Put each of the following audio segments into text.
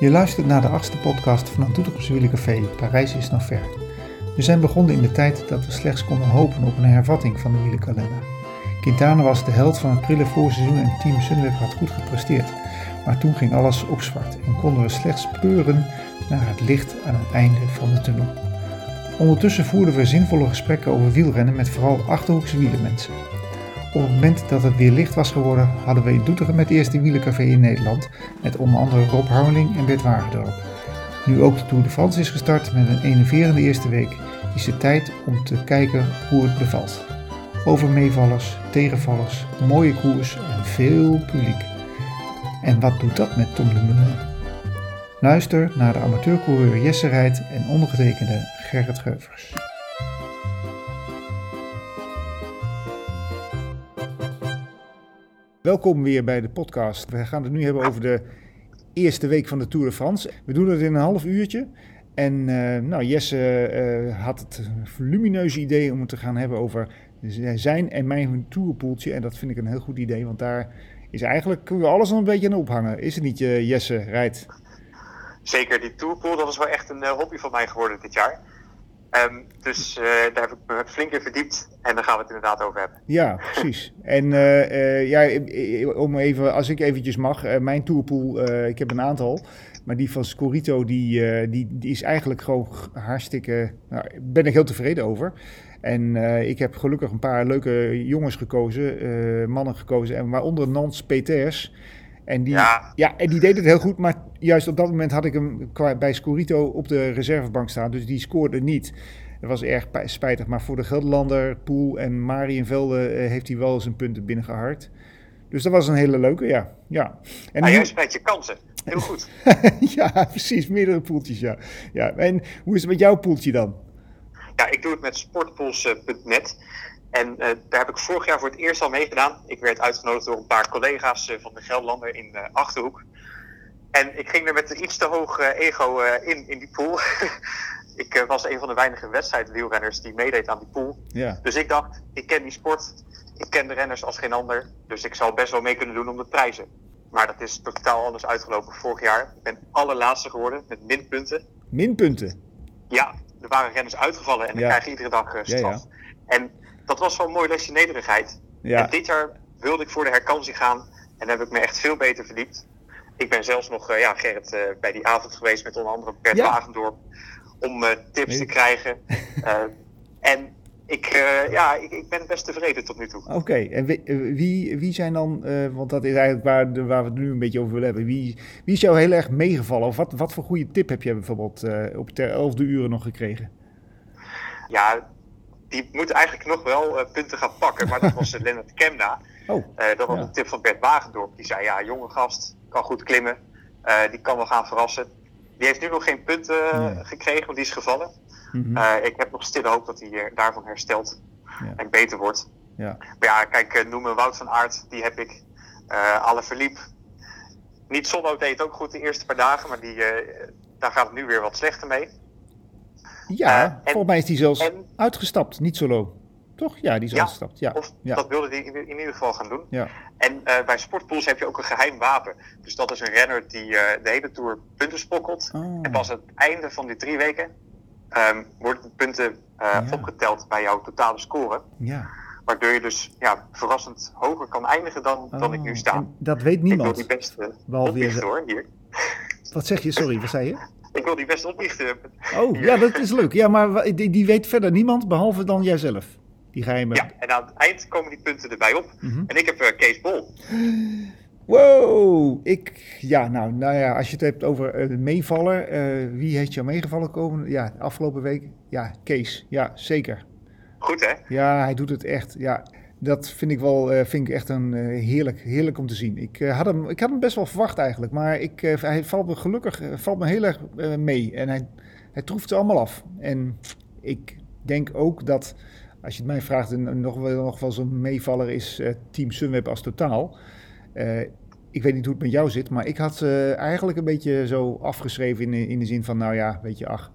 Je luistert naar de achtste podcast van het Doetinchemse Wielencafé, Parijs is nog ver. We zijn begonnen in de tijd dat we slechts konden hopen op een hervatting van de wielerkalender. Quintana was de held van het prille voorseizoen en Team Sunweb had goed gepresteerd. Maar toen ging alles op zwart en konden we slechts peuren naar het licht aan het einde van de tunnel. Ondertussen voerden we zinvolle gesprekken over wielrennen met vooral Achterhoekse wielermensen. Op het moment dat het weer licht was geworden, hadden we in Doetinchem het eerste wielercafé in Nederland, met onder andere Rob Harmeling en Bert Wagendorp. Nu ook de Tour de France is gestart met een enerverende eerste week, is het tijd om te kijken hoe het bevalt. Over meevallers, tegenvallers, mooie koers en veel publiek. En wat doet dat met Tom de? Luister naar de amateurcoureur Jesse Rijt en ondergetekende Gerrit Geuvers. Welkom weer bij de podcast. We gaan het nu hebben over de eerste week van de Tour de France. We doen het in een half uurtje. En uh, nou, Jesse uh, had het volumineuze idee om het te gaan hebben over zijn en mijn tourpoeltje. En dat vind ik een heel goed idee, want daar is eigenlijk kunnen we alles nog een beetje aan ophangen. Is het niet, uh, Jesse Rijt? Zeker, die tourpool, dat is wel echt een hobby van mij geworden dit jaar. Um, dus uh, daar heb ik me flink in verdiept en daar gaan we het inderdaad over hebben. Ja, precies. en uh, uh, ja, om even, als ik eventjes mag, mijn tourpool, ik heb een aantal, maar die van Scorito, die, die, die is eigenlijk gewoon hartstikke, nou, ben ik heel tevreden over. En ik heb gelukkig een paar leuke jongens gekozen, mannen gekozen, en waaronder Nans Peters. En die, ja. ja. en die deed het heel goed, maar juist op dat moment had ik hem bij Scorito op de reservebank staan. Dus die scoorde niet. Dat was erg spijtig. Maar voor de Gelderlander, Poel en Marienvelde uh, heeft hij wel zijn punten binnengehard. Dus dat was een hele leuke, ja. ja. En ah, jij spijt je kansen. Heel goed. ja, precies. Meerdere poeltjes, ja. ja. En hoe is het met jouw poeltje dan? Ja, ik doe het met sportpools.net. En uh, daar heb ik vorig jaar voor het eerst al meegedaan. Ik werd uitgenodigd door een paar collega's uh, van de Gelderlander in uh, Achterhoek. En ik ging er met een iets te hoog ego in, in die pool. ik was een van de weinige wedstrijdwielrenners die meedeed aan die pool. Ja. Dus ik dacht, ik ken die sport. Ik ken de renners als geen ander. Dus ik zal best wel mee kunnen doen om de prijzen. Maar dat is totaal anders uitgelopen vorig jaar. Ik ben allerlaatste geworden met minpunten. Minpunten? Ja, er waren renners uitgevallen en dan krijg je iedere dag straf. Ja, en dat was wel een mooi lesje nederigheid. Ja. En dit jaar wilde ik voor de herkansing gaan en heb ik me echt veel beter verdiept. Ik ben zelfs nog, uh, ja, Gerrit, uh, bij die avond geweest met onder andere Bert ja. Wagendorp om uh, tips te krijgen. en ik, ja, ik, ik, ben best tevreden tot nu toe. Oké, en wie, wie, wie, zijn dan, want dat is eigenlijk waar, de, waar we het nu een beetje over willen hebben. Wie, wie is jou heel erg meegevallen? Of wat, wat voor goede tip heb je bijvoorbeeld op ter elfde uren nog gekregen? Ja, die moet eigenlijk nog wel uh, punten gaan pakken. Maar dat was uh, Lennart Kemna. Oh, uh, dat was ja. een tip van Bert Wagendorp. Die zei, ja, jonge gast, kan goed klimmen. die kan wel gaan verrassen. Die heeft nu nog geen punten nee. gekregen, want die is gevallen. Mm -hmm. ik heb nog stille hoop dat hij daarvan herstelt. Ja. En beter wordt. Ja. Maar ja, kijk, noem me Wout van Aert. Die heb ik. alle verliep. Niet Sonno deed ook goed de eerste paar dagen. Maar die, daar gaat het nu weer wat slechter mee. Ja, uh, volgens mij is hij zelfs en, uitgestapt, niet solo. Toch? Ja, die is ja, uitgestapt. Ja, of ja. dat wilde hij in, in, ieder geval gaan doen. Ja. En uh, bij sportpools heb je ook een geheim wapen. Dus dat is een renner die uh, de hele tour punten spokkelt. Oh. En pas aan het einde van die drie weken um, worden de punten ja. opgeteld bij jouw totale score. Ja. Waardoor je dus ja, verrassend hoger kan eindigen dan, oh. dan ik nu sta. En dat weet niemand. Ik wil die best uh, hoor, hier. Wat zeg je? Sorry, wat zei je? Ik wil die best oplichten. Oh, ja, dat is leuk. Ja, maar die, die weet verder niemand behalve dan jijzelf. Die geheime. Ja, en aan het eind komen die punten erbij op. Mm -hmm. En ik heb uh, Kees Bol. Wow, ik, ja, nou, nou ja, als je het hebt over uh, meevallen, uh, wie heeft jou meegevallen komen? Ja, afgelopen week, ja, Kees, ja, zeker. Goed hè? Ja, hij doet het echt, ja dat vind ik wel uh, vind ik echt een uh, heerlijk, heerlijk om te zien. Ik, uh, had hem, ik had hem best wel verwacht eigenlijk, maar ik, hij valt me gelukkig valt me heel erg mee. En hij, hij troeft ze allemaal af. En ik denk ook dat, als je het mij vraagt, nog, wel, nog wel zo'n meevaller is Team Sunweb als totaal. Ik weet niet hoe het met jou zit, maar ik had ze eigenlijk een beetje zo afgeschreven in, in de zin van, nou ja, weet je, ach...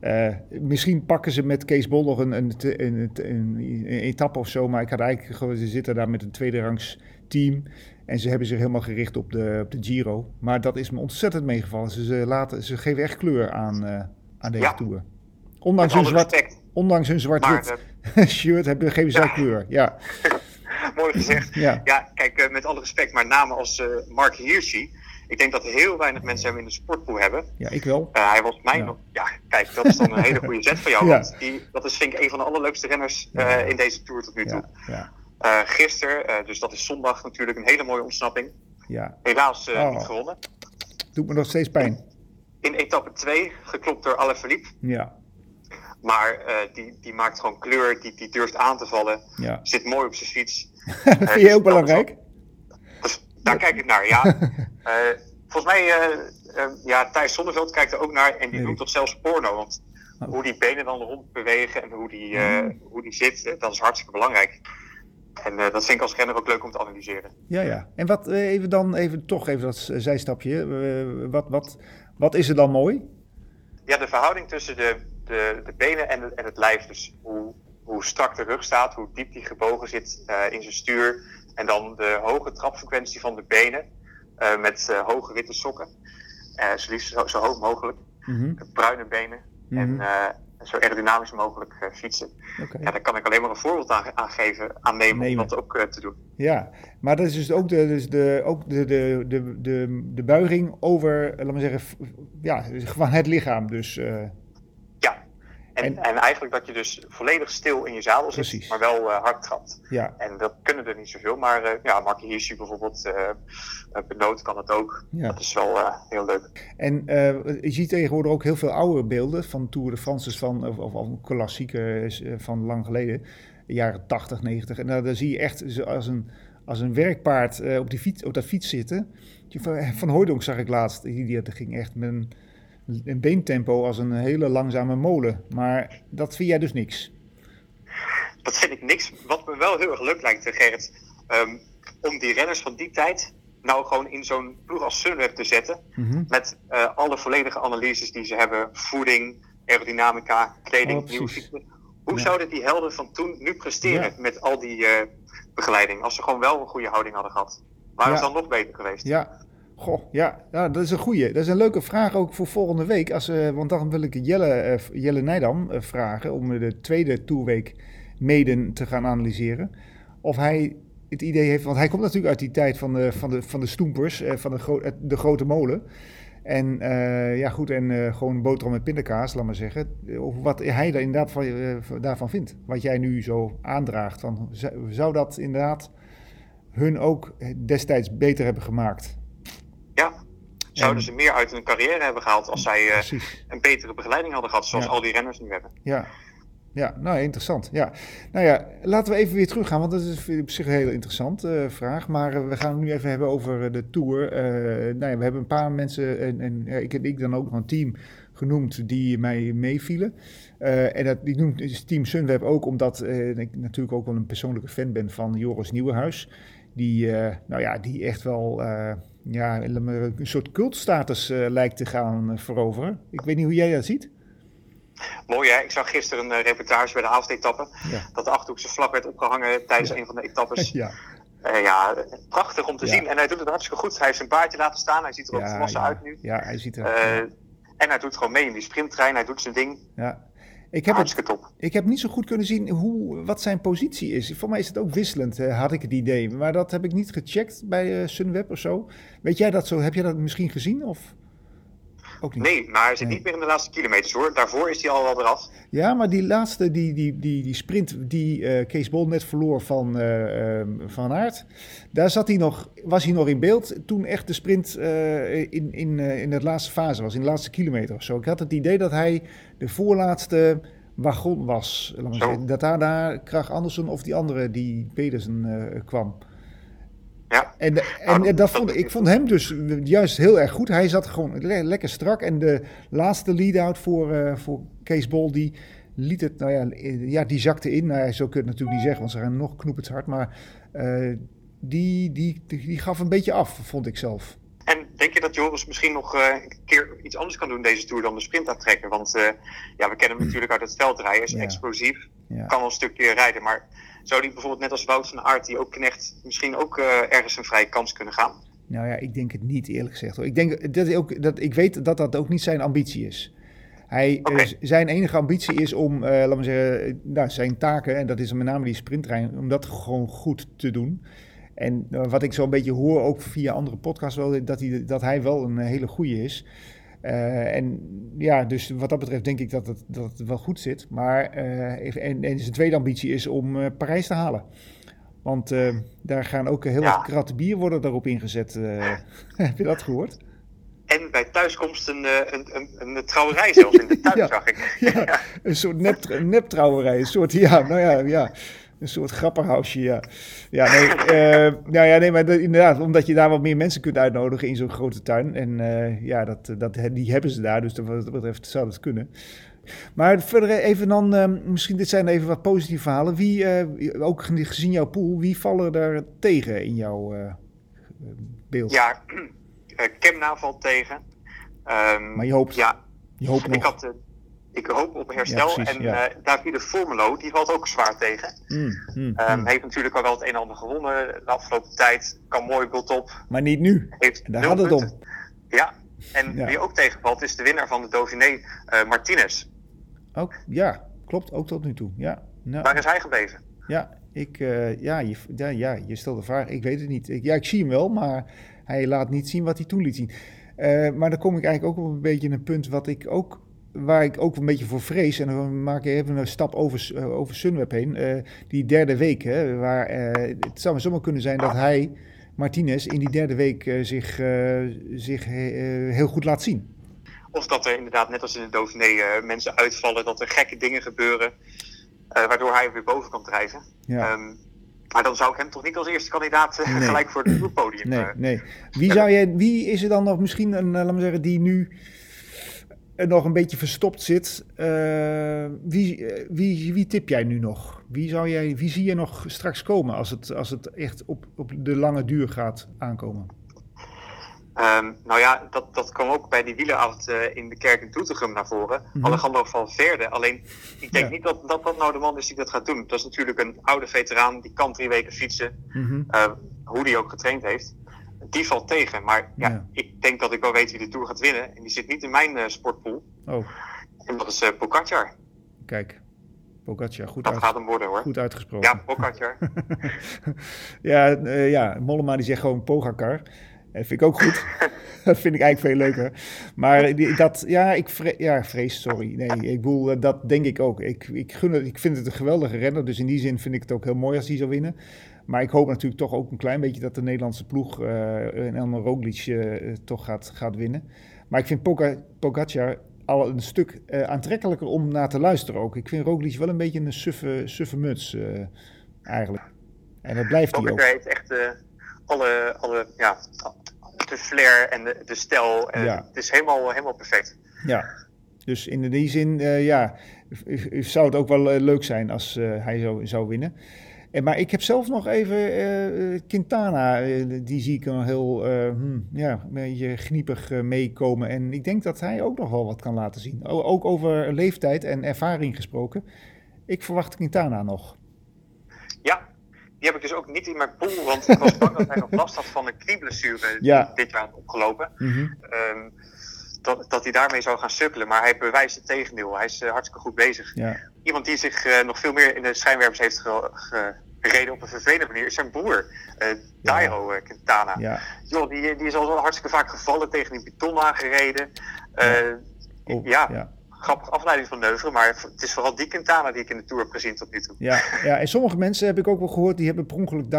Uh, misschien pakken ze met Kees Bol nog een, een, een, een, etappe of zo. Maar ik had eigenlijk gewoon, ze zitten daar met een tweede rangs team. En ze hebben zich helemaal gericht op de, op de Giro. Maar dat is me ontzettend meegevallen. Ze, ze, laten, ze geven echt kleur aan, uh, aan deze Tour. Ondanks hun, zwart, ondanks hun zwart-wit shirt hebben, geven ze ja. kleur. Ja. Mooi gezegd. Ja, ja kijk, uh, met alle respect, maar namen als uh, Mark Hirschi. Ik denk dat heel weinig mensen hem in de sportpool hebben. Ja, ik wel. Uh, hij was mijn. Ja. ja. kijk, dat is dan een hele goede zet van jou. Want die, dat is vind ik een van de allerleukste renners in deze tour tot nu toe. Ja. Uh, gisteren, dus dat is zondag natuurlijk, een hele mooie ontsnapping. Ja. Helaas oh. niet gewonnen. Doet me nog steeds pijn. In, etappe 2, geklopt door Alaphilippe. Ja. Maar uh, die, die maakt gewoon kleur, die, die durft aan te vallen. Ja. Zit mooi op zijn fiets. dat vind je ook belangrijk? Dus, daar kijk ik naar, ja. uh, volgens mij, uh, ja, Thijs Zonneveld kijkt er ook naar en die noemt dat zelfs porno. Want oh. hoe die benen dan rond bewegen en hoe die, oh. hoe die zit, dat is hartstikke belangrijk. En dat vind ik als renner ook leuk om te analyseren. Ja, ja. En wat even dan, even toch even dat zijstapje. wat, wat, wat is er dan mooi? Ja, de verhouding tussen de de, de benen en, en het lijf. Dus hoe, hoe strak de rug staat, hoe diep die gebogen zit uh, in zijn stuur. En dan de hoge trapfrequentie van de benen uh, met uh, hoge witte sokken. zo liefst zo, zo, hoog mogelijk. Mm -hmm. Bruine benen. Mm -hmm. En zo aerodynamisch mogelijk fietsen. Okay. Ja, daar kan ik alleen maar een voorbeeld aan, aan geven, aannemen om dat ook te doen. Ja, maar dat is dus ook de, dus de, ook de, de, de, de, de buiging over, laten we zeggen, ja, gewoon het lichaam. Dus, en, en, eigenlijk dat je dus volledig stil in je zadel zit, precies. maar wel uh, hard trapt. Ja. En dat kunnen er niet zoveel, maar uh, ja, Markie Hirschi bijvoorbeeld, uh, Benoot kan het ook. Ja. Dat is wel heel leuk. En je ziet tegenwoordig ook heel veel oude beelden van Tour de France, van, of, of, klassieke van lang geleden, jaren 80, 90. En daar, zie je echt als een, als een werkpaard op, die fiets, op dat fiets zitten. Van Hooydonk zag ik laatst, die, die ging echt met een een beentempo als een hele langzame molen. Maar dat vind jij dus niks? Dat vind ik niks. Wat me wel heel erg leuk lijkt, Gerrit, um, om die renners van die tijd nou gewoon in zo'n ploeg als Sunweb te zetten. Mhm. Met uh, alle volledige analyses die ze hebben, voeding, aerodynamica, kleding, oh, nieuwe. Hoe zouden die helden van toen nu presteren met al die uh, begeleiding? Als ze gewoon wel een goede houding hadden gehad. Waren ja. ze dan nog beter geweest? Ja, Goh, ja, ja, dat is een goeie. Dat is een leuke vraag ook voor volgende week. Als, uh, want dan wil ik Jelle, uh, Jelle Nijdam uh, vragen om de tweede toerweek meden te gaan analyseren. Of hij het idee heeft, want hij komt natuurlijk uit die tijd van de, van de, van de stoempers, van de, de grote molen. En ja, goed, en gewoon boterham met pindakaas, laat maar zeggen. Of wat hij daar inderdaad van, daarvan vindt. Wat jij nu zo aandraagt. Van, zou dat inderdaad hun ook destijds beter hebben gemaakt? Zouden ze meer uit hun carrière hebben gehaald als zij uh, een betere begeleiding hadden gehad, zoals al die renners nu hebben. Ja. Ja, nou interessant. Ja. Nou ja, laten we even weer teruggaan, want dat is op zich een hele interessante uh, vraag. Maar uh, we gaan het nu even hebben over de Tour. nou ja, we hebben een paar mensen, en, en ik heb ik dan ook nog een team genoemd die mij meevielen. en dat, die noemt Team Sunweb ook omdat ik natuurlijk ook wel een persoonlijke fan ben van Joris Nieuwenhuis. Die, nou ja, die echt wel ja, een soort cultstatus uh, lijkt te gaan uh, veroveren. Ik weet niet hoe jij dat ziet. Mooi hè, ik zag gisteren een uh, reportage bij de avondetappe. Ja. Dat de Achterhoekse vlag werd opgehangen tijdens een van de etappes. ja. ja, prachtig om te zien. En hij doet het hartstikke goed. Hij heeft zijn baardje laten staan. Hij ziet er ook volwassen uit nu. Ja, hij ziet er. En hij doet gewoon mee in die sprinttrein. Hij doet zijn ding. Ja. Ik heb, het, ik heb niet zo goed kunnen zien hoe, wat zijn positie is. Voor mij is het ook wisselend, had ik het idee. Maar dat heb ik niet gecheckt bij uh, Sunweb of zo. Weet jij dat zo? Heb jij dat misschien gezien? Of? Ook niet. Nee, maar hij zit niet meer in de laatste kilometers hoor. Daarvoor is hij al wel eraf. Ja, maar die laatste, die, die, die, die sprint die uh, Kees Bol net verloor van uh, Van Aert. Daar zat hij nog, was hij nog in beeld toen echt de sprint uh, in, in, in de laatste fase was. In de laatste kilometer of zo. Ik had het idee dat hij de voorlaatste wagon was. Dat daar, daar Krach Andersen of die andere, die Pedersen, kwam. Ja. En, en nou, dat vond, ik vond hem dus juist heel erg goed. Hij zat gewoon lekker strak. En de laatste lead-out voor, uh, voor Kees Bol, die liet het, nou ja, ja die zakte in. Nou, zo kun je het natuurlijk niet zeggen, want ze gaan nog knoepend hard. Maar uh, die, die, die gaf een beetje af, vond ik zelf. En denk je dat Joris misschien nog een keer iets anders kan doen deze Tour dan de sprint aantrekken? Want ja, we kennen hem natuurlijk uit het veldrijden, is explosief, kan al een stukje rijden. Maar zou die bijvoorbeeld net als Wout van Aert, die ook Knecht, misschien ook ergens een vrije kans kunnen gaan? Nou ja, ik denk het niet eerlijk gezegd. Hoor. Ik, denk dat ook, dat, ik weet dat dat ook niet zijn ambitie is. Hij, zijn enige ambitie is om, uh, laten we zeggen, nou, zijn taken, en dat is met name die sprinttrein, om dat gewoon goed te doen. En uh, wat ik zo een beetje hoor, ook via andere podcasts, wel, dat, hij, dat hij wel een hele goede is. Uh, en ja, dus wat dat betreft denk ik dat het, dat het wel goed zit. Maar, en, en zijn tweede ambitie is om Parijs te halen. Want daar gaan ook heel ja. kratten bier worden daarop ingezet. heb je dat gehoord? En bij thuiskomst een, eh, een, een, een trouwerij zelfs in de tuin, ja, zag ik. Ja, een soort nep, nep trouwerij. Een soort, ja, nou ja, ja. Een soort grapperhausje, ja. Ja, nee, uh, nou ja, nee, maar inderdaad, omdat je daar wat meer mensen kunt uitnodigen in zo'n grote tuin. En uh, ja, dat, dat, die hebben ze daar, dus wat dat betreft zou dat kunnen. Maar verder even dan, uh, misschien dit zijn even wat positieve verhalen. Wie, ook gezien jouw pool, wie vallen daar tegen in jouw beeld? Ja, Kemna valt tegen. Um, maar je hoopt, ja, je hoopt nog. Ik, had, ik hoop op herstel. Ja, precies, en ja. uh, Davide Formelo, die valt ook zwaar tegen. Mm, mm, um, mm. Heeft natuurlijk al wel het een en ander gewonnen de afgelopen tijd. Kan mooi bult op. Maar niet nu. Heeft Daar gaat het om. Ja, en ja. wie ook tegenvalt is de winnaar van de Dauphiné, uh, Martinez. Ook, ja, klopt. Ook tot nu toe. Ja. Nou, Waar is hij gebleven? Ja, ik, uh, ja, je, ja, ja, je stelt de vraag. Ik weet het niet. Ik, ja, ik zie hem wel, maar hij laat niet zien wat hij toen liet zien. Uh, maar dan kom ik eigenlijk ook op een beetje een punt wat ik ook, waar ik ook een beetje voor vrees. En dan maak ik even een stap over, uh, over Sunweb heen. Uh, die derde week, hè, waar het zou zomaar kunnen zijn dat hij, Martinez, in die derde week zich, zich heel goed laat zien. Of dat er inderdaad, net als in de Dauphiné, mensen uitvallen, dat er gekke dingen gebeuren. waardoor hij weer boven kan drijven. Ja. Um, maar dan zou ik hem toch niet als eerste kandidaat nee. gelijk voor het podium. Nee, nee. Wie, zou jij, wie is er dan nog misschien een, laten we zeggen, die nu nog een beetje verstopt zit? Uh, wie, wie, wie tip jij nu nog? Wie, zou jij, wie zie je nog straks komen als het, als het echt op, op de lange duur gaat aankomen? Um, nou ja, dat, dat kwam ook bij die wielenavond uh, in de kerk in Doetinchem naar voren. Mm -hmm. Alejandro van Verde. Alleen, ik denk ja. niet dat, dat dat nou de man is die dat gaat doen. Dat is natuurlijk een oude veteraan, die kan drie weken fietsen. Mm -hmm. uh, hoe die ook getraind heeft. Die valt tegen. Maar ja, ja, ik denk dat ik wel weet wie de Tour gaat winnen. En die zit niet in mijn uh, sportpool. Oh. En dat is uh, Pogacar. Kijk, Pogacar, goed Dat gaat hem worden hoor. Goed uitgesproken. Ja, Pogacar. ja, uh, ja, Mollema die zegt gewoon Pogacar. Dat vind ik ook goed. dat vind ik eigenlijk veel leuker. Maar dat, ja, ik ja, vrees, sorry. Nee, ik bedoel, eh, dat denk ik ook. Ik, ik, gun het, ik vind het een geweldige renner. Dus in die zin vind ik het ook heel mooi als hij zou winnen. Maar ik hoop natuurlijk toch ook een klein beetje dat de Nederlandse ploeg uh, en Elmer Roglic uh, toch gaat, gaat winnen. Maar ik vind Pogacar al een stuk uh, aantrekkelijker om naar te luisteren ook. Ik vind Roglic wel een beetje een suffe, suffe muts eigenlijk. En dat blijft hij ook. Hij heeft echt alle, alle ja, de flair en de, de stijl. En ja. Het is helemaal, helemaal perfect. Ja, dus in die zin, ja, zou het ook wel leuk zijn als hij zou, zou winnen. En, maar ik heb zelf nog even Quintana, die zie ik nog heel, hmm, ja, een beetje gniepig meekomen. En ik denk dat hij ook nog wel wat kan laten zien. O, ook over leeftijd en ervaring gesproken. Ik verwacht Quintana nog. Ja, die heb ik dus ook niet in mijn pool, want ik was bang dat hij nog last had van een knieblessure ja. die dit jaar had opgelopen. Mm -hmm. um, dat, dat hij daarmee zou gaan sukkelen. Maar hij bewijst het tegendeel. Hij is uh, hartstikke goed bezig. Ja. Iemand die zich uh, nog veel meer in de schijnwerpers heeft gereden op een vervelende manier is zijn broer, uh, Dairo ja. Quintana. Ja. Joh, die, die is al zo hartstikke vaak gevallen, tegen die beton aangereden. Oh, ja grappige afleiding van Neuveren. Maar het is vooral die Quintana die ik in de Tour heb gezien tot nu toe. Ja, ja en sommige mensen heb ik ook wel gehoord... die hebben per ongeluk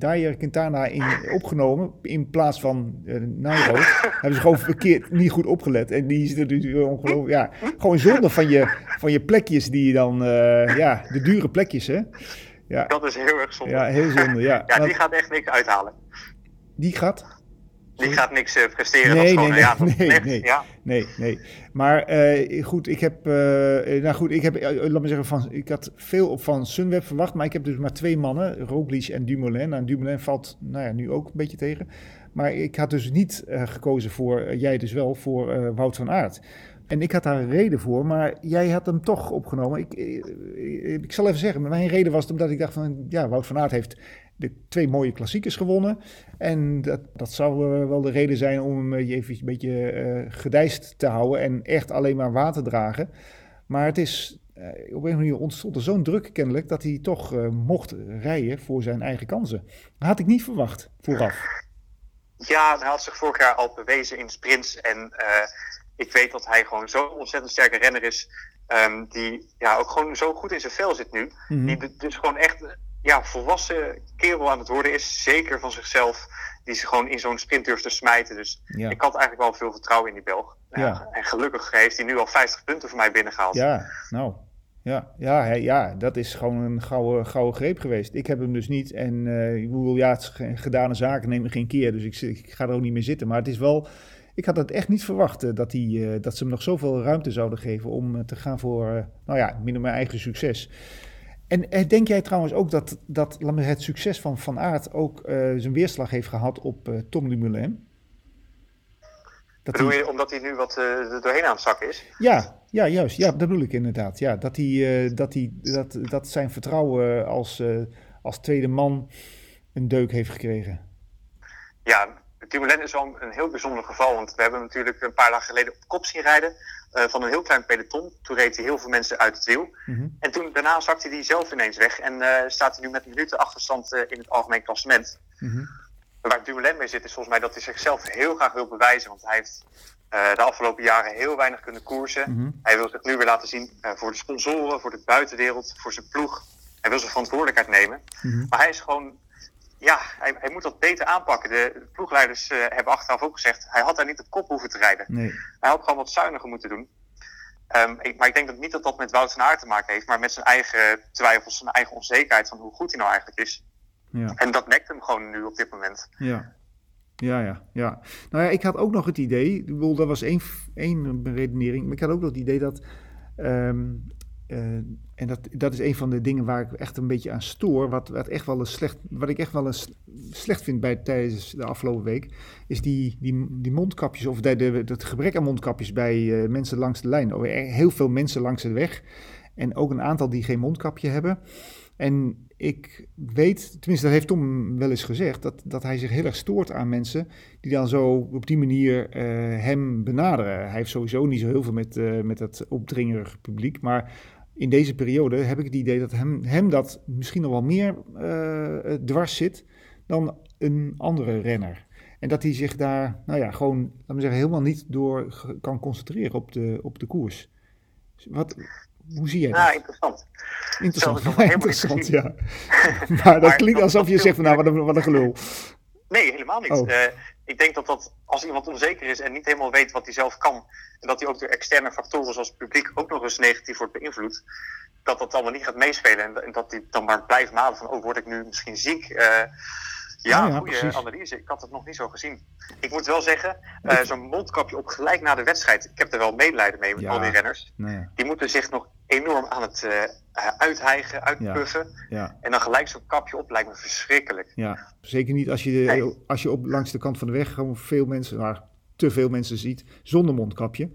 Dyer Quintana in, opgenomen... in plaats van uh, Nairo. hebben ze gewoon verkeerd niet goed opgelet. En die zitten natuurlijk ongelooflijk... Ja, gewoon zonde van je, van je plekjes die je dan... Uh, ja, de dure plekjes, hè. Ja. Dat is heel erg zonde. Ja, heel zonde, ja. ja, die gaat echt niks uithalen. Die gaat? Die gaat niks uh, presteren. Nee, nee, nee, ja, nee, nee, ja. nee, nee. Maar uh, goed, ik heb, uh, nou goed, ik heb, laat me zeggen, van, ik had veel op van Sunweb verwacht, maar ik heb dus maar twee mannen, Roglic en Dumoulin. Nou, Dumoulin valt, nou ja, nu ook een beetje tegen. Maar ik had dus niet gekozen voor, jij dus wel, voor Wout van Aert. En ik had daar een reden voor, maar jij had hem toch opgenomen. Ik, ik, ik zal even zeggen, mijn reden was omdat ik dacht van, ja, Wout van Aert heeft de twee mooie klassiekers gewonnen. En dat, dat zou wel de reden zijn om hem even een beetje uh, gedijst te houden en echt alleen maar water dragen. Maar het is, op een manier ontstond er zo'n druk kennelijk dat hij toch mocht rijden voor zijn eigen kansen. Had ik niet verwacht vooraf. Ja, hij had zich vorig jaar al bewezen in sprints. En ik weet dat hij gewoon zo'n ontzettend sterke renner is. Um, die ja, ook gewoon zo goed in zijn vel zit nu. Mm -hmm. Die dus gewoon echt ja, volwassen kerel aan het worden is. Zeker van zichzelf. Die zich gewoon in zo'n sprint durft te smijten. Dus ja. ik had eigenlijk wel veel vertrouwen in die Belg. Ja. En gelukkig heeft hij nu al 50 punten voor mij binnengehaald. Ja, nou. Ja, ja, ja, dat is gewoon een gouden, gouden greep geweest. Ik heb hem dus niet. En uh, ik bedoel, ja, het gedane zaken nemen geen keer. Dus ik, ik, ga er ook niet meer zitten. Maar het is wel. Ik had het echt niet verwacht uh, dat, die, uh, dat ze hem nog zoveel ruimte zouden geven om te gaan voor, nou ja, min mijn eigen succes. En eh, denk jij trouwens ook dat, dat het succes van Van Aert ook zijn weerslag heeft gehad op Tom Dumoulin? Dat bedoel je omdat hij nu wat uh, doorheen aan het zakken is? Ja, ja, juist. Ja, dat bedoel ik inderdaad. Ja, dat, hij, dat, hij, dat, dat zijn vertrouwen als, als tweede man een deuk heeft gekregen. Ja, Dumoulin is wel een heel bijzonder geval. Want we hebben natuurlijk een paar dagen geleden op kop zien rijden. Van een heel klein peloton. Toen reed hij heel veel mensen uit het wiel. Mm -hmm. En toen, daarna zakte hij zelf ineens weg. En staat hij nu met een minuten achterstand in het algemeen klassement. Mm -hmm. Waar Dumoulin mee zit is volgens mij dat hij zichzelf heel graag wil bewijzen. Want hij heeft de afgelopen jaren heel weinig kunnen koersen. Mm -hmm. Hij wil zich nu weer laten zien voor de sponsoren, voor de buitenwereld, voor zijn ploeg. Hij wil zijn verantwoordelijkheid nemen. Maar hij is gewoon ja, hij, hij, moet dat beter aanpakken. De, de ploegleiders uh, hebben achteraf ook gezegd, hij had daar niet op kop hoeven te rijden. Nee. Hij had gewoon wat zuiniger moeten doen. Um, ik, maar ik denk dat niet dat dat met Wout van Aert te maken heeft, maar met zijn eigen twijfels, zijn eigen onzekerheid van hoe goed hij nou eigenlijk is. Ja. En dat nekt hem gewoon nu op dit moment. Ja. Ja, ja, ja. Nou ja, ik had ook nog het idee, dat was één, één redenering, maar ik had ook nog het idee dat um, uh, en dat, dat is een van de dingen waar ik echt een beetje aan stoor. Wat, wat, echt wel een slecht, wat ik echt wel eens slecht vind bij, tijdens de afgelopen week. Is die, die, die mondkapjes, of de, de, het gebrek aan mondkapjes bij uh, mensen langs de lijn. Heel veel mensen langs de weg. En ook een aantal die geen mondkapje hebben. En ik weet, tenminste dat heeft Tom wel eens gezegd, dat, dat hij zich heel erg stoort aan mensen die dan zo op die manier uh, hem benaderen. Hij heeft sowieso niet zo heel veel met, uh, met dat opdringerige publiek, maar in deze periode heb ik het idee dat hem, hem dat misschien nog wel meer uh, dwars zit dan een andere renner. En dat hij zich daar, nou ja, gewoon, laten we zeggen, helemaal niet door kan concentreren op de, op de koers. Wat, hoe zie jij dat? Ja, interessant. Interessant, ja, interessant ja. maar dat klinkt alsof je zegt van, nou, wat een, wat een gelul. Nee, helemaal niet. Oh. Uh, ik denk dat, dat als iemand onzeker is en niet helemaal weet wat hij zelf kan, en dat hij ook door externe factoren zoals het publiek ook nog eens negatief wordt beïnvloed, dat dat allemaal niet gaat meespelen en, en dat hij dan maar blijft malen van, oh, word ik nu misschien ziek? Uh, ja, ja, goede analyse. Ik had het nog niet zo gezien. Ik moet wel zeggen, uh, zo'n mondkapje op gelijk na de wedstrijd. Ik heb er wel medelijden mee met ja. al die renners. Nee. Die moeten zich nog enorm aan het uh, uithijgen, uitpuffen. Ja. En dan gelijk zo'n kapje op lijkt me verschrikkelijk. Ja, zeker niet als je, nee. als je op, langs de kant van de weg gewoon veel mensen, maar te veel mensen ziet zonder mondkapje.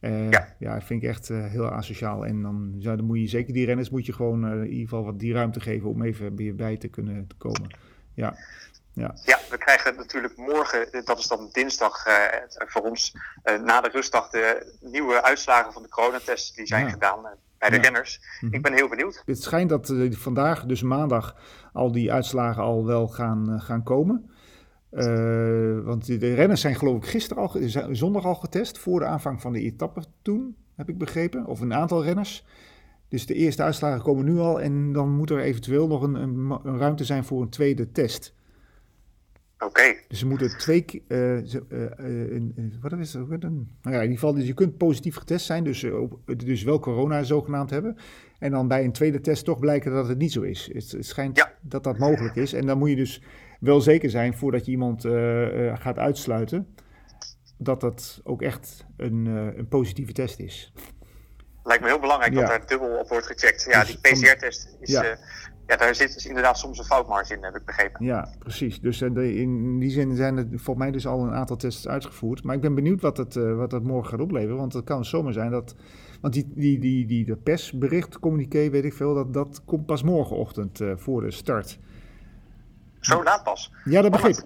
Uh, ja. ja, vind ik echt heel asociaal. En dan, ja, dan moet je zeker die renners moet je gewoon in ieder geval wat die ruimte geven om even bij, bij te kunnen komen. Ja. Ja. ja, we krijgen natuurlijk morgen, dat is dan dinsdag uh, voor ons, uh, na de rustdag, de nieuwe uitslagen van de coronatests die zijn ja. gedaan uh, bij de ja. renners. Mm-hmm. Ik ben heel benieuwd. Het schijnt dat vandaag, dus maandag, al die uitslagen al wel gaan, gaan komen. want de renners zijn geloof ik gisteren al, zondag al getest, voor de aanvang van de etappe toen, heb ik begrepen. Of een aantal renners. Dus de eerste uitslagen komen nu al en dan moet er eventueel nog een, een, een ruimte zijn voor een tweede test. Oké. Okay. Dus ze moeten twee uh, uh, uh, wat is het? Nou ja, in ieder geval, dus je kunt positief getest zijn, dus, dus wel corona zogenaamd hebben. En dan bij een tweede test toch blijken dat het niet zo is. Het, het schijnt ja. dat dat mogelijk is. En dan moet je dus wel zeker zijn, voordat je iemand gaat uitsluiten, dat dat ook echt een, een positieve test is. lijkt me heel belangrijk dat daar dubbel op wordt gecheckt. Ja, dus die PCR-test is... Ja. Ja, daar zit dus inderdaad soms een foutmarge in, heb ik begrepen. Ja, precies. Dus in die zin zijn er volgens mij dus al een aantal tests uitgevoerd. Maar ik ben benieuwd wat het, wat het morgen gaat opleveren. Want het kan zomaar zijn dat want die, die, die, die de persbericht, communiqué, weet ik veel, dat, dat komt pas morgenochtend uh, voor de start. Zo laat pas? Ja, dat begreep ik.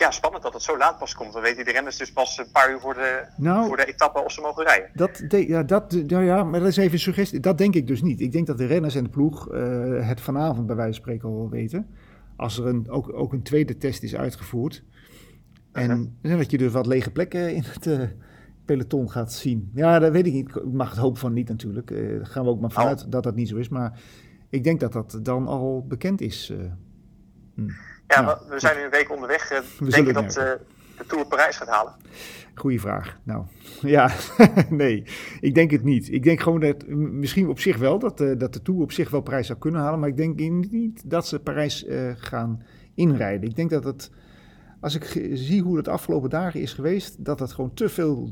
Ja, spannend dat het zo laat pas komt. Dan weten die renners dus pas een paar uur voor de, nou, voor de etappe of ze mogen rijden. Dat, ja, dat, ja, ja, maar dat is even een suggestie. Dat denk ik dus niet. Ik denk dat de renners en de ploeg uh, het vanavond bij wijze van spreken al weten. Als er een, ook, ook een tweede test is uitgevoerd. En uh -huh. dat je dus wat lege plekken in het... Uh, peloton gaat zien. Ja, dat weet ik niet. Ik mag het hoop van niet natuurlijk. Uh, gaan we ook maar vanuit oh. dat dat niet zo is. Maar ik denk dat dat dan al bekend is. Hm. Ja, nou, we zijn nu een week onderweg. Uh, denk je dat de Tour Parijs gaat halen? Goeie vraag. Nou, ja, nee, ik denk het niet. Ik denk gewoon dat, misschien op zich wel, dat, dat de Tour op zich wel Parijs zou kunnen halen. Maar ik denk niet dat ze Parijs gaan inrijden. Ik denk dat het als ik zie hoe het de afgelopen dagen is geweest, dat het gewoon te veel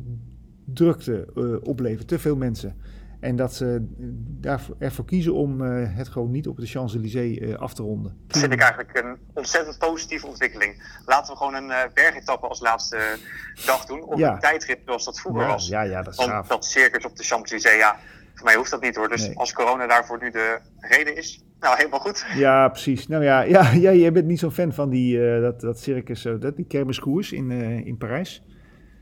drukte uh, oplevert, te veel mensen. En dat ze daarvoor, ervoor kiezen om uh, het gewoon niet op de Champs-Élysées uh, af te ronden. Dat vind ik eigenlijk een ontzettend positieve ontwikkeling. Laten we gewoon een uh, bergetappe als laatste dag doen. Of ja. een tijdrit zoals dat vroeger ja, was. Ja, ja, dat is Want dat circus op de Champs-Élysées, ja, voor mij hoeft dat niet hoor. Dus nee. als corona daarvoor nu de reden is, nou helemaal goed. Ja, precies. Nou ja, ja, ja jij bent niet zo'n fan van die, dat, dat circus, dat, die kermiskoers in, in Parijs.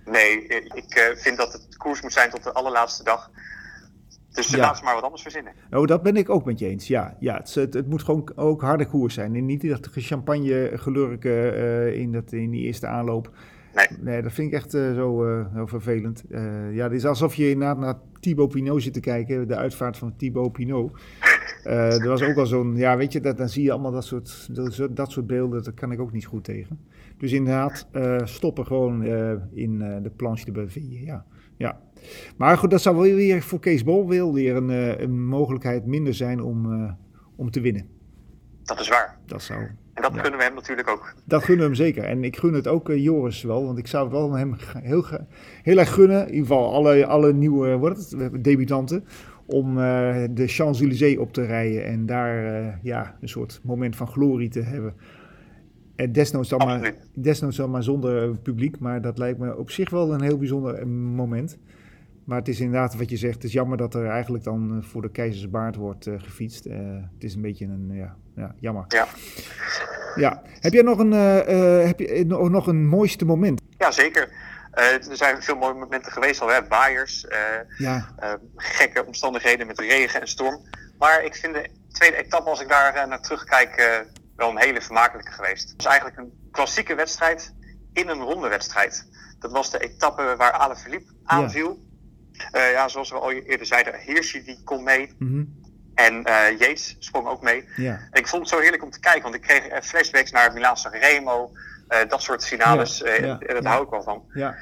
Nee, ik vind dat het koers moet zijn tot de allerlaatste dag. Dus ja. laat ze maar wat anders verzinnen. Oh, dat ben ik ook met je eens. Ja, ja het, het, het moet gewoon ook harde koers zijn. En niet dat champagne gelurken uh, in, dat, in die eerste aanloop. Nee. nee dat vind ik echt uh, zo, uh, heel vervelend. ja, het is alsof je inderdaad naar Thibaut Pinot zit te kijken. De uitvaart van Thibaut Pinot. Er was ook al zo'n, ja weet je, dat, dan zie je allemaal dat soort, dat soort beelden. Daar kan ik ook niet goed tegen. Dus inderdaad, stoppen gewoon in de planche de Baville, ja. Ja, maar goed, dat zou wel weer voor Kees Bol weer, weer een, een mogelijkheid minder zijn om, uh, om te winnen. Dat is waar. Dat zou, en dat ja. gunnen we hem natuurlijk ook. Dat gunnen we hem zeker. En ik gun het ook uh, Joris wel, want ik zou het wel hem heel, heel erg gunnen. In ieder geval alle, alle nieuwe wat het, debutanten. Om uh, de Champs-Élysées op te rijden en daar ja, een soort moment van glorie te hebben. En desnoods dan, maar, desnoods dan maar zonder publiek, maar dat lijkt me op zich wel een heel bijzonder moment. Maar het is inderdaad wat je zegt. Het is jammer dat er eigenlijk dan voor de keizersbaard wordt uh, gefietst. Het is een beetje een, ja, ja jammer. Ja. ja. Heb jij nog een, heb je nog een mooiste moment? Ja, zeker. Er zijn veel mooie momenten geweest al. Hè? Waaiers, ja. gekke omstandigheden met regen en storm. Maar ik vind de tweede etappe, als ik daar naar terugkijk, wel een hele vermakelijke geweest. Het was eigenlijk een klassieke wedstrijd in een ronde wedstrijd. Dat was de etappe waar Ale Philippe aanviel. Ja. Uh, ja, zoals we al eerder zeiden, Hirschi die kon mee. Mm -hmm. En uh, Yates sprong ook mee. Ja. En ik vond het zo heerlijk om te kijken, want ik kreeg flashbacks naar Milaan Sanremo, dat soort finales. Ja, en daar hou ik wel van. Ja.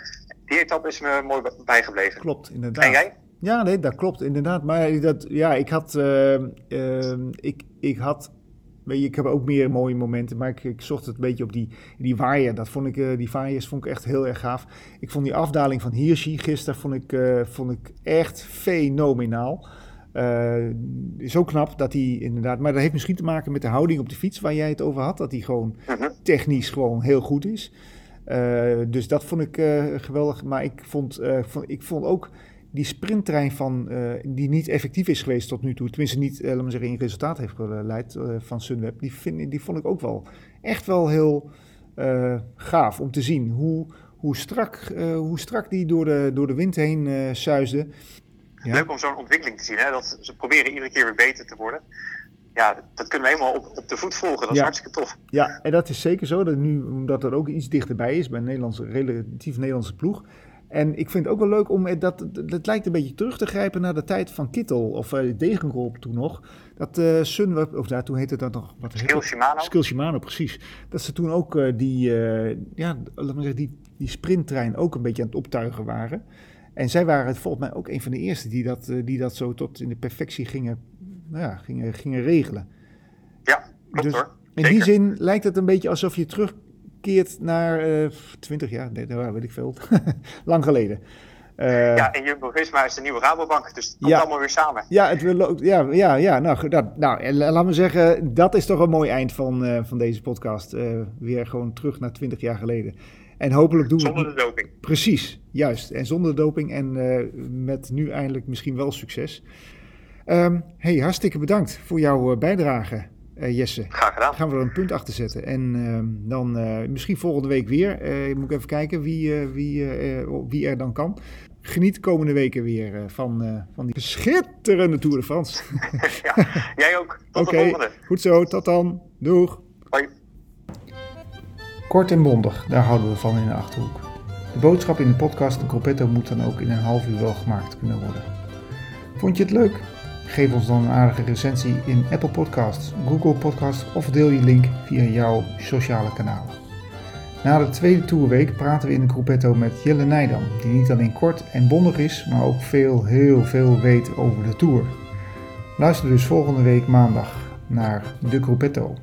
Die etappe is me mooi bijgebleven. Klopt, inderdaad. En jij? Ja, nee, dat klopt inderdaad. Maar dat, ja, ik had, ik, ik had ik heb ook meer mooie momenten, maar ik, ik zocht het een beetje op die, die waaier. Dat vond ik, uh, die waaiers vond ik echt heel erg gaaf. Ik vond die afdaling van Hirschi gisteren vond ik, vond ik echt fenomenaal. Uh, zo knap dat hij inderdaad. Maar dat heeft misschien te maken met de houding op de fiets waar jij het over had. Dat hij gewoon Mhm. technisch gewoon heel goed is. dus dat vond ik geweldig. Maar ik vond, vond, ik vond ook die sprinttrein van, uh, die niet effectief is geweest tot nu toe, tenminste niet, uh, laten we zeggen, in resultaat heeft geleid uh, van Sunweb, die, vind, die vond ik ook wel echt wel heel gaaf om te zien hoe, hoe, strak, hoe strak die door de, door de wind heen suisde. Ja. Leuk om zo'n ontwikkeling te zien, hè? dat ze proberen iedere keer weer beter te worden. Ja, dat kunnen we helemaal op, op de voet volgen. Dat is ja. hartstikke tof. Ja, en dat is zeker zo. Dat nu, omdat er ook iets dichterbij is bij een Nederlandse, relatief Nederlandse ploeg. En ik vind het ook wel leuk om dat. Het lijkt een beetje terug te grijpen naar de tijd van Kittel of uh, Degenkolb toen nog. Dat uh, Sunweb, of daar toen heette dat nog. Wat Skill Shimano. Skill Shimano, precies. Dat ze toen ook uh, die, ja, laat maar zeggen, die, die sprinttrein ook een beetje aan het optuigen waren. En zij waren volgens mij ook een van de eerste die dat, die dat zo tot in de perfectie gingen, nou ja, gingen, gingen regelen. Ja, klopt dus hoor. In die zin lijkt het een beetje alsof je terug keert naar uh, 20 jaar, nee, weet ik veel, lang geleden. Uh, ja, en Jumbo-Visma is de nieuwe Rabobank, dus het komt allemaal weer samen. Ja, het wil, ja, ja, ja nou, dat, nou, laat me zeggen, dat is toch een mooi eind van, uh, van deze podcast. Weer gewoon terug naar 20 jaar geleden. En hopelijk doen zonder we... Zonder de doping. Precies, juist. En zonder de doping en met nu eindelijk misschien wel succes. Um, hey, hartstikke bedankt voor jouw bijdrage. Uh, Jesse. Graag gedaan. Gaan we er een punt achter zetten. En uh, dan uh, misschien volgende week weer. moet ik even kijken wie, wie, wie er dan kan. Geniet komende weken weer van, van die schitterende Tour de France. ja, jij ook. Tot okay, de volgende. Goed zo, tot dan. Doeg. Hoi. Kort en bondig, daar houden we van in de Achterhoek. De boodschap in de podcast De Corpetto moet dan ook in een half uur wel gemaakt kunnen worden. Vond je het leuk? Geef ons dan een aardige recensie in Apple Podcasts, Google Podcasts of deel je link via jouw sociale kanalen. Na de tweede tourweek praten we in de Gruppetto met Jelle Nijdam, die niet alleen kort en bondig is, maar ook veel, heel veel weet over de Tour. Luister dus volgende week maandag naar de Gruppetto.